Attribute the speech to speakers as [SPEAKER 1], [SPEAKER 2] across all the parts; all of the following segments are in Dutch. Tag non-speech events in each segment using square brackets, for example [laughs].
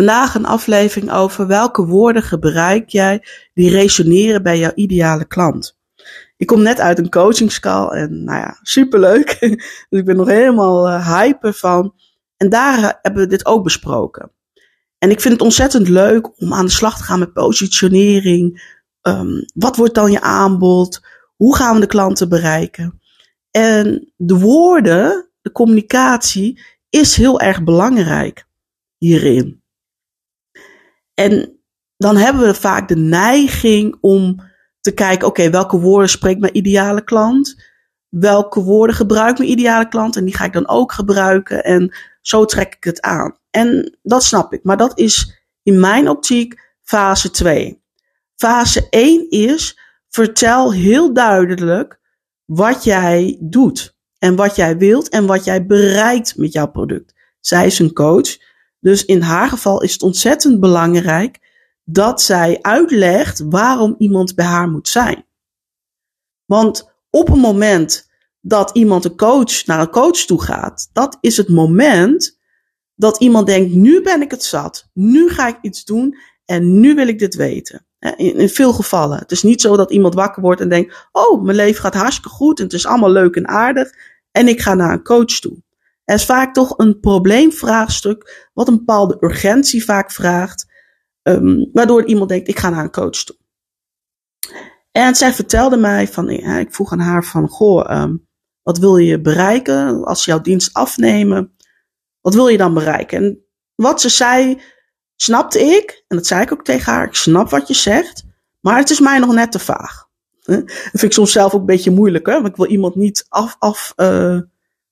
[SPEAKER 1] Vandaag een aflevering over welke woorden gebruik jij die resoneren bij jouw ideale klant. Ik kom net uit een coachingscall en nou ja, superleuk. [laughs] dus ik ben nog helemaal uh, hyper van. En daar uh, hebben we dit ook besproken. En ik vind het ontzettend leuk om aan de slag te gaan met positionering. Um, wat wordt dan je aanbod? Hoe gaan we de klanten bereiken? En de woorden, de communicatie, is heel erg belangrijk hierin. En dan hebben we vaak de neiging om te kijken, oké, welke woorden spreekt mijn ideale klant? Welke woorden gebruikt mijn ideale klant? En die ga ik dan ook gebruiken. En zo trek ik het aan. En dat snap ik. Maar dat is in mijn optiek fase 2. Fase 1 is, vertel heel duidelijk wat jij doet. En wat jij wilt en wat jij bereikt met jouw product. Zij is een coach. Dus in haar geval is het ontzettend belangrijk dat zij uitlegt waarom iemand bij haar moet zijn. Want op een moment dat iemand een coach naar een coach toe gaat, dat is het moment dat iemand denkt: nu ben ik het zat, nu ga ik iets doen en nu wil ik dit weten. In veel gevallen. Het is niet zo dat iemand wakker wordt en denkt: oh, mijn leven gaat hartstikke goed en het is allemaal leuk en aardig en ik ga naar een coach toe. Is vaak toch een probleemvraagstuk, wat een bepaalde urgentie vaak vraagt, um, waardoor iemand denkt, ik ga naar een coach toe. En zij vertelde mij van, ja, ik vroeg aan haar van, goh, um, wat wil je bereiken als ze jouw dienst afnemen? Wat wil je dan bereiken? En wat ze zei, snapte ik, en dat zei ik ook tegen haar, ik snap wat je zegt, maar het is mij nog net te vaag. [laughs] Dat vind ik soms zelf ook een beetje moeilijk, hè? want ik wil iemand niet af, af uh,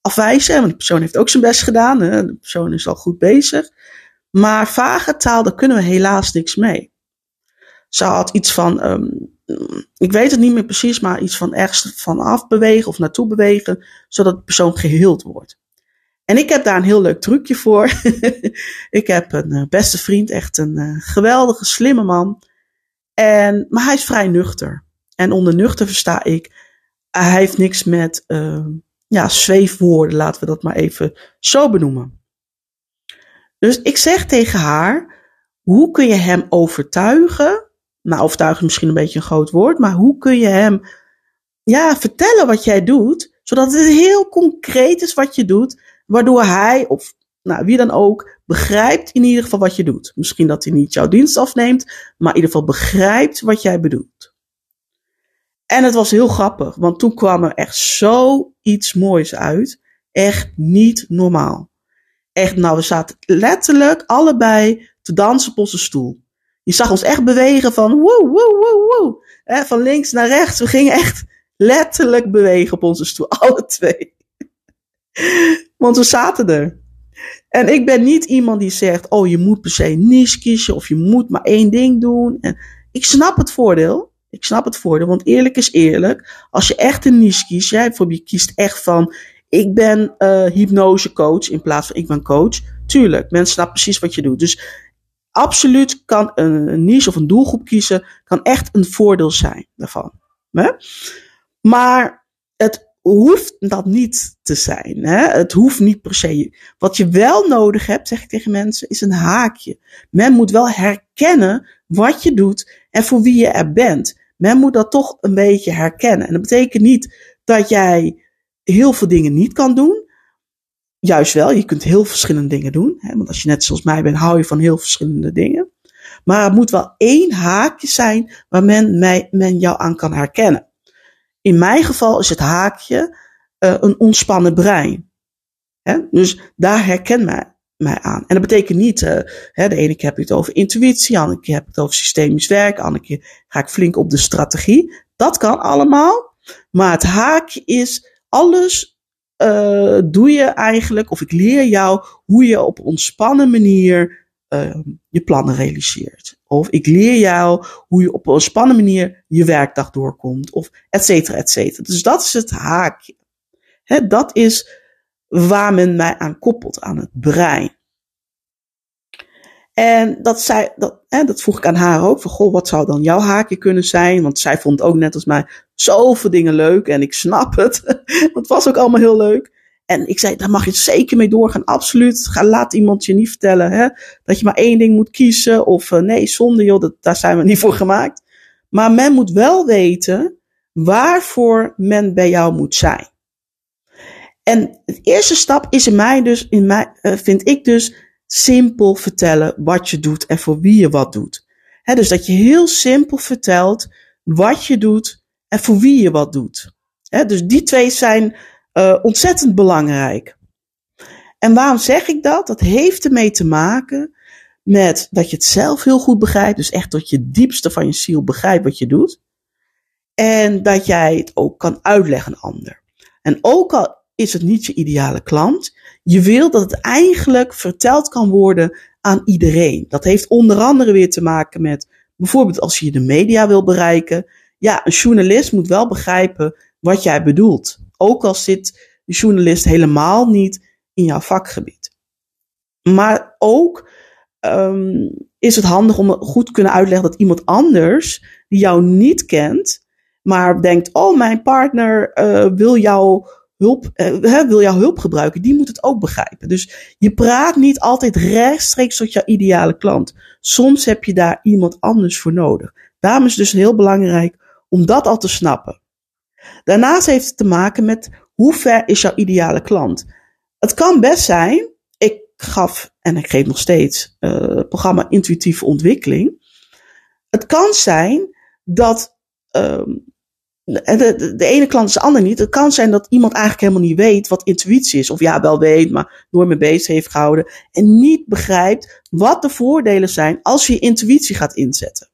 [SPEAKER 1] afwijzen. Want de persoon heeft ook zijn best gedaan. Hè? De persoon is al goed bezig. Maar vage taal, daar kunnen we helaas niks mee. Ze had iets van, um, ik weet het niet meer precies, maar iets van ergens vanaf bewegen of naartoe bewegen, zodat de persoon geheeld wordt. En ik heb daar een heel leuk trucje voor. [laughs] ik heb een uh, beste vriend, echt een uh, geweldige, slimme man. En, maar hij is vrij nuchter. En onder nuchter versta ik, hij heeft niks met uh, ja, zweefwoorden, laten we dat maar even zo benoemen. Dus ik zeg tegen haar, hoe kun je hem overtuigen? Nou, overtuigen is misschien een beetje een groot woord, maar hoe kun je hem ja, vertellen wat jij doet, zodat het heel concreet is wat je doet, waardoor hij of nou, wie dan ook begrijpt in ieder geval wat je doet. Misschien dat hij niet jouw dienst afneemt, maar in ieder geval begrijpt wat jij bedoelt. En het was heel grappig, want toen kwam er echt zoiets moois uit. Echt niet normaal. Echt, nou, we zaten letterlijk allebei te dansen op onze stoel. Je zag ons echt bewegen van woe, woe, woe, woe. Van links naar rechts. We gingen echt letterlijk bewegen op onze stoel. [laughs] Alle twee. Want we zaten er. En ik ben niet iemand die zegt, oh, je moet per se niche kiezen of je moet maar één ding doen. En ik snap het voordeel. Ik snap het voordeel, want eerlijk is eerlijk. Als je echt een niche kiest, jij je kiest echt van, ik ben uh, hypnosecoach in plaats van ik ben coach. Tuurlijk, mensen snappen precies wat je doet. Dus absoluut kan een, een niche of een doelgroep kiezen, kan echt een voordeel zijn daarvan. Hè? Maar het hoeft dat niet te zijn. Hè? Het hoeft niet per se. Wat je wel nodig hebt, zeg ik tegen mensen, is een haakje. Men moet wel herkennen wat je doet en voor wie je er bent men moet dat toch een beetje herkennen. En dat betekent niet dat jij heel veel dingen niet kan doen. Juist wel, je kunt heel verschillende dingen doen. Hè? Want als je net zoals mij bent, hou je van heel verschillende dingen. Maar er moet wel één haakje zijn waar men, mij, men jou aan kan herkennen. In mijn geval is het haakje uh, een ontspannen brein. Hè? Dus daar herken mij, mij aan. En dat betekent niet, uh, hè, de ene keer heb ik het over intuïtie, de andere keer heb ik het over systemisch werk, de andere keer ga ik flink op de strategie. Dat kan allemaal. Maar het haakje is, alles uh, doe je eigenlijk, of ik leer jou hoe je op ontspannen manier uh, je plannen realiseert. Of ik leer jou hoe je op een ontspannen manier je werkdag doorkomt. Of et cetera, et cetera. Dus dat is het haakje. Hè, dat is waar men mij aan koppelt, aan het brein. En dat, zei, dat, hè, dat vroeg ik aan haar ook. Van, goh, wat zou dan jouw haakje kunnen zijn? Want zij vond ook net als mij zoveel dingen leuk. En ik snap het. [laughs] Het was ook allemaal heel leuk. En ik zei, daar mag je zeker mee doorgaan, absoluut. Ga, laat iemand je niet vertellen hè, dat je maar één ding moet kiezen. Of uh, nee, zonde joh, dat, daar zijn we niet voor gemaakt. Maar men moet wel weten waarvoor men bij jou moet zijn. En de eerste stap is in mij dus, in mij, uh, vind ik dus, simpel vertellen wat je doet en voor wie je wat doet. Dus dat je heel simpel vertelt wat je doet en voor wie je wat doet. Dus die twee zijn uh, ontzettend belangrijk. En waarom zeg ik dat? Dat heeft ermee te maken met dat je het zelf heel goed begrijpt. Dus echt tot je diepste van je ziel begrijpt wat je doet. En dat jij het ook kan uitleggen aan ander. En ook al is het niet je ideale klant, je wil dat het eigenlijk verteld kan worden aan iedereen. Dat heeft onder andere weer te maken met bijvoorbeeld als je de media wil bereiken. Ja, een journalist moet wel begrijpen wat jij bedoelt. Ook al zit de journalist helemaal niet in jouw vakgebied. Maar ook um, is het handig om goed te kunnen uitleggen dat iemand anders die jou niet kent, maar denkt: oh, mijn partner uh, wil jou hulp, uh, wil jouw hulp gebruiken, die moet het ook begrijpen. Dus je praat niet altijd rechtstreeks tot jouw ideale klant. Soms heb je daar iemand anders voor nodig. Daarom is het dus heel belangrijk om dat al te snappen. Daarnaast heeft het te maken met hoe ver is jouw ideale klant. Het kan best zijn, ik gaf en ik geef nog steeds het programma Intuïtieve Ontwikkeling. Het kan zijn dat um, de, de, de, ene klant is de ander niet. Het kan zijn dat iemand eigenlijk helemaal niet weet wat intuïtie is. Of ja, wel weet, maar nooit mee bezig heeft gehouden. En niet begrijpt wat de voordelen zijn als je intuïtie gaat inzetten.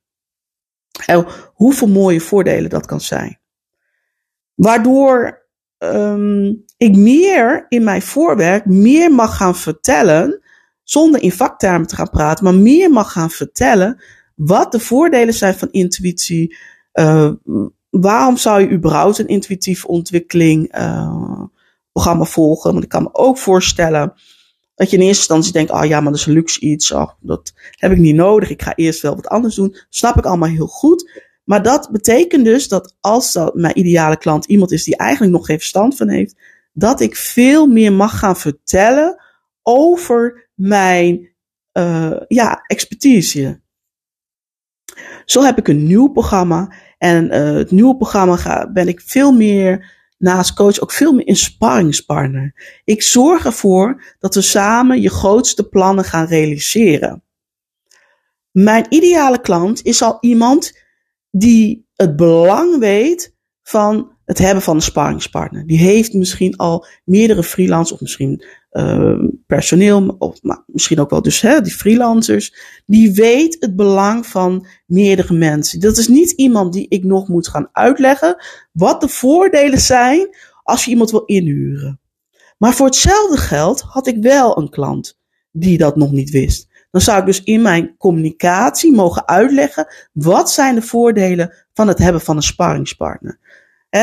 [SPEAKER 1] En hoeveel mooie voordelen dat kan zijn. Waardoor um, ik meer in mijn voorwerk meer mag gaan vertellen. Zonder in vaktermen te gaan praten, maar meer mag gaan vertellen wat de voordelen zijn van intuïtie. Uh, waarom zou je überhaupt een intuïtieve ontwikkeling uh, programma volgen? Want ik kan me ook voorstellen dat je in eerste instantie denkt, ah oh ja, maar dat is een luxe iets. Oh, dat heb ik niet nodig. Ik ga eerst wel wat anders doen. Snap ik allemaal heel goed. Maar dat betekent dus dat als mijn ideale klant iemand is die eigenlijk nog geen verstand van heeft, dat ik veel meer mag gaan vertellen over mijn uh, ja, expertise. Zo heb ik een nieuw programma en uh, het nieuwe programma ga, ben ik veel meer naast coach ook veel meer een sparringspartner. Ik zorg ervoor dat we samen je grootste plannen gaan realiseren. Mijn ideale klant is al iemand die het belang weet van het hebben van een sparringspartner. Die heeft misschien al meerdere freelancers of misschien uh, personeel, of misschien ook wel dus hè, die freelancers. Die weet het belang van meerdere mensen. Dat is niet iemand die ik nog moet gaan uitleggen wat de voordelen zijn als je iemand wil inhuren. Maar voor hetzelfde geld had ik wel een klant die dat nog niet wist. Dan zou ik dus in mijn communicatie mogen uitleggen wat zijn de voordelen van het hebben van een sparringspartner.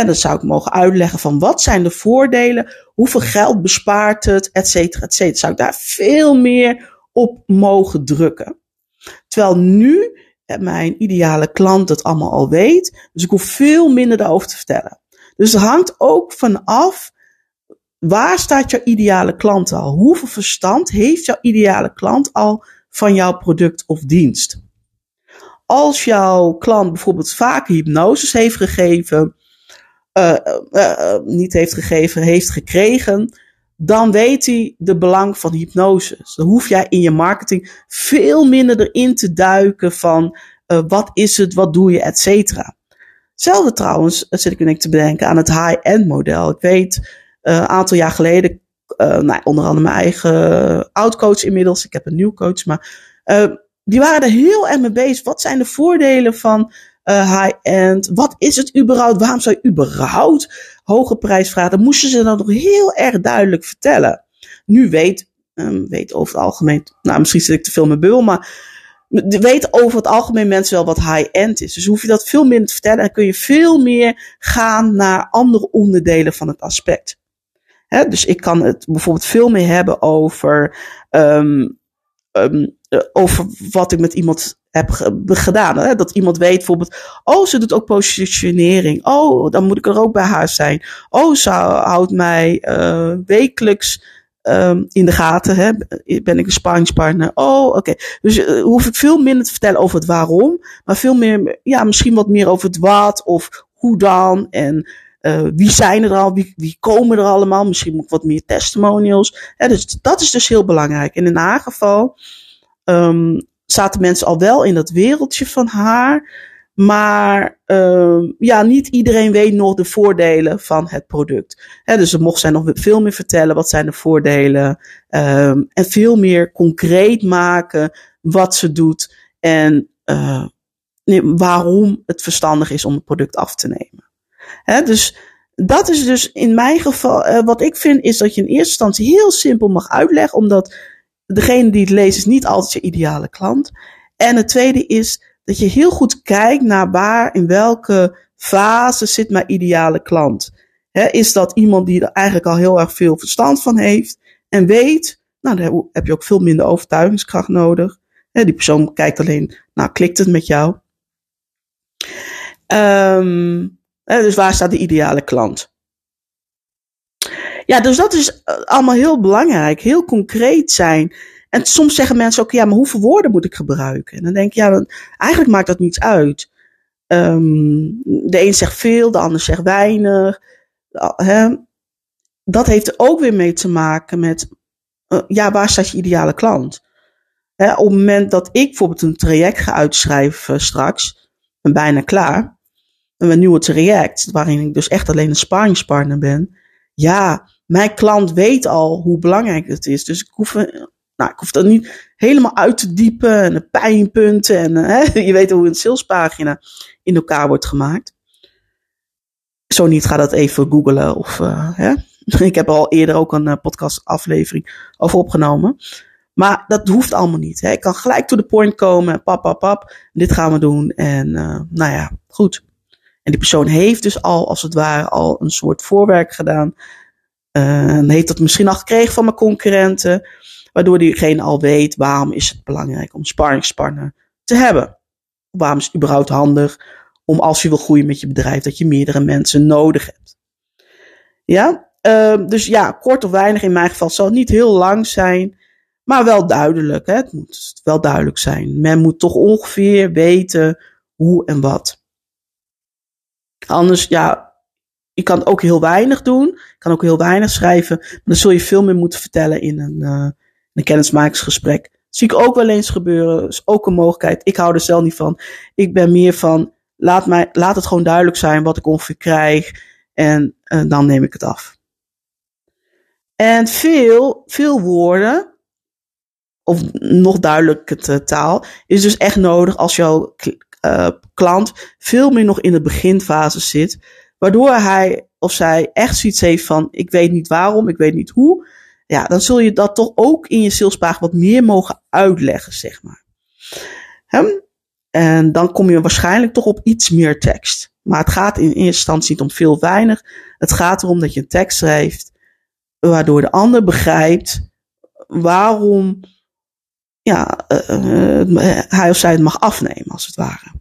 [SPEAKER 1] Dan zou ik mogen uitleggen van wat zijn de voordelen, hoeveel geld bespaart het, et cetera, et cetera. Zou ik daar veel meer op mogen drukken. Terwijl nu mijn ideale klant het allemaal al weet, dus ik hoef veel minder daarover te vertellen. Dus het hangt ook vanaf waar staat jouw ideale klant al? Hoeveel verstand heeft jouw ideale klant al van jouw product of dienst? Als jouw klant bijvoorbeeld vaker hypnoses heeft gegeven, uh, uh, niet heeft gegeven, heeft gekregen, dan weet hij de belang van hypnose. Dan hoef jij in je marketing veel minder erin te duiken van wat is het, wat doe je, et cetera. Hetzelfde trouwens, zit ik nu te bedenken aan het high-end model. Ik weet, een aantal jaar geleden, nou, onder andere mijn eigen oud-coach inmiddels, ik heb een nieuw coach, maar die waren er heel erg mee bezig. Wat zijn de voordelen van uh, high-end. Wat is het überhaupt? Waarom zou je überhaupt hoge prijs vragen? Dan moesten ze dat nog heel erg duidelijk vertellen. Nu weet, um, weet over het algemeen, nou misschien zit ik te veel met bul, maar weet over het algemeen mensen wel wat high-end is. Dus hoef je dat veel minder te vertellen en kun je veel meer gaan naar andere onderdelen van het aspect. Dus ik kan het bijvoorbeeld veel meer hebben over um, ehm, over wat ik met iemand heb gedaan. Hè? Dat iemand weet bijvoorbeeld, oh, ze doet ook positionering. Oh, dan moet ik er ook bij haar zijn. Oh, ze houdt mij uh, wekelijks um, in de gaten. Hè? Ben ik een sparringspartner? Oh, oké. Dus uh, hoef ik veel minder te vertellen over het waarom, maar veel meer, ja, misschien wat meer over het wat of hoe dan en uh, wie zijn er al, wie, wie komen er allemaal. Misschien ik wat meer testimonials. Dus dat is dus heel belangrijk. In haar geval um, zaten mensen al wel in dat wereldje van haar. Maar uh, ja, niet iedereen weet nog de voordelen van het product. Dus mocht zij nog veel meer vertellen wat zijn de voordelen. Um, en veel meer concreet maken wat ze doet. En uh, waarom het verstandig is om het product af te nemen. Dus dat is dus in mijn geval, uh, wat ik vind, is dat je in eerste instantie heel simpel mag uitleggen. Omdat degene die het leest is niet altijd je ideale klant. En het tweede is dat je heel goed kijkt naar waar, in welke fase zit mijn ideale klant. Is dat iemand die er eigenlijk al heel erg veel verstand van heeft en weet, nou dan heb je ook veel minder overtuigingskracht nodig. Die persoon kijkt alleen, nou klikt het met jou. Um, dus waar staat de ideale klant? Ja, dus dat is eh, allemaal heel belangrijk. Heel concreet zijn. En soms zeggen mensen ook, ja, maar hoeveel woorden moet ik gebruiken? En dan denk ik, ja, dan, eigenlijk maakt dat niets uit. Um, de een zegt veel, de ander zegt weinig. Dat heeft er ook weer mee te maken met, uh, ja, waar staat je ideale klant? Op het moment dat ik bijvoorbeeld een traject ga uitschrijven uh, straks, ben bijna klaar, een nieuwe traject, waarin ik dus echt alleen een sparringspartner ben, ja, mijn klant weet al hoe belangrijk het is. Dus ik hoef, nou, ik hoef dat niet helemaal uit te diepen en de pijnpunten. En [laughs] hè, je weet hoe een salespagina in elkaar wordt gemaakt. Zo niet, ga dat even googlen. Of, uh, hè. [laughs] Ik heb al eerder ook een podcastaflevering over opgenomen. Maar dat hoeft allemaal niet. Hè. Ik kan gelijk to the point komen. Pap, pap, pap. Dit gaan we doen. En nou ja, goed. En die persoon heeft dus al, als het ware, al een soort voorwerk gedaan. Uh, heeft dat misschien al gekregen van mijn concurrenten. Waardoor diegene al weet waarom is het belangrijk om sparringspartner te hebben. Waarom is het überhaupt handig om als je wil groeien met je bedrijf, dat je meerdere mensen nodig hebt. Ja, uh, dus ja, kort of weinig in mijn geval zal het niet heel lang zijn, maar wel duidelijk. Hè? Het moet wel duidelijk zijn. Men moet toch ongeveer weten hoe en wat. Anders, ja, je kan ook heel weinig doen. Je kan ook heel weinig schrijven. Maar dan zul je veel meer moeten vertellen in een, uh, een kennismakingsgesprek. zie ik ook wel eens gebeuren. is ook een mogelijkheid. Ik hou er zelf niet van. Ik ben meer van, laat, mij, laat het gewoon duidelijk zijn wat ik ongeveer krijg. En uh, dan neem ik het af. En veel, veel woorden, of nog duidelijke taal, is dus echt nodig als jouw uh, klant veel meer nog in de beginfase zit. Waardoor hij of zij echt zoiets heeft van: ik weet niet waarom, ik weet niet hoe. Ja, dan zul je dat toch ook in je salespagina wat meer mogen uitleggen, zeg maar. En dan kom je waarschijnlijk toch op iets meer tekst. Maar het gaat in eerste instantie niet om veel weinig. Het gaat erom dat je een tekst schrijft, waardoor de ander begrijpt waarom ja, uh, hij of zij het mag afnemen, als het ware.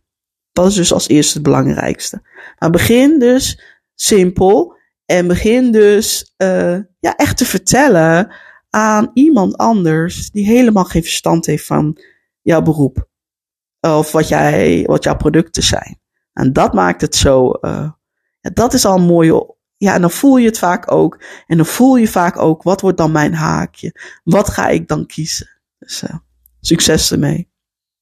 [SPEAKER 1] Dat is dus als eerste het belangrijkste. Maar begin dus simpel en begin dus uh, ja, echt te vertellen aan iemand anders die helemaal geen verstand heeft van jouw beroep. Of wat, jij, wat jouw producten zijn. En dat maakt het zo. Ja, dat is al een mooie. Ja, en dan voel je het vaak ook. En dan voel je vaak ook, wat wordt dan mijn haakje? Wat ga ik dan kiezen? Dus succes ermee.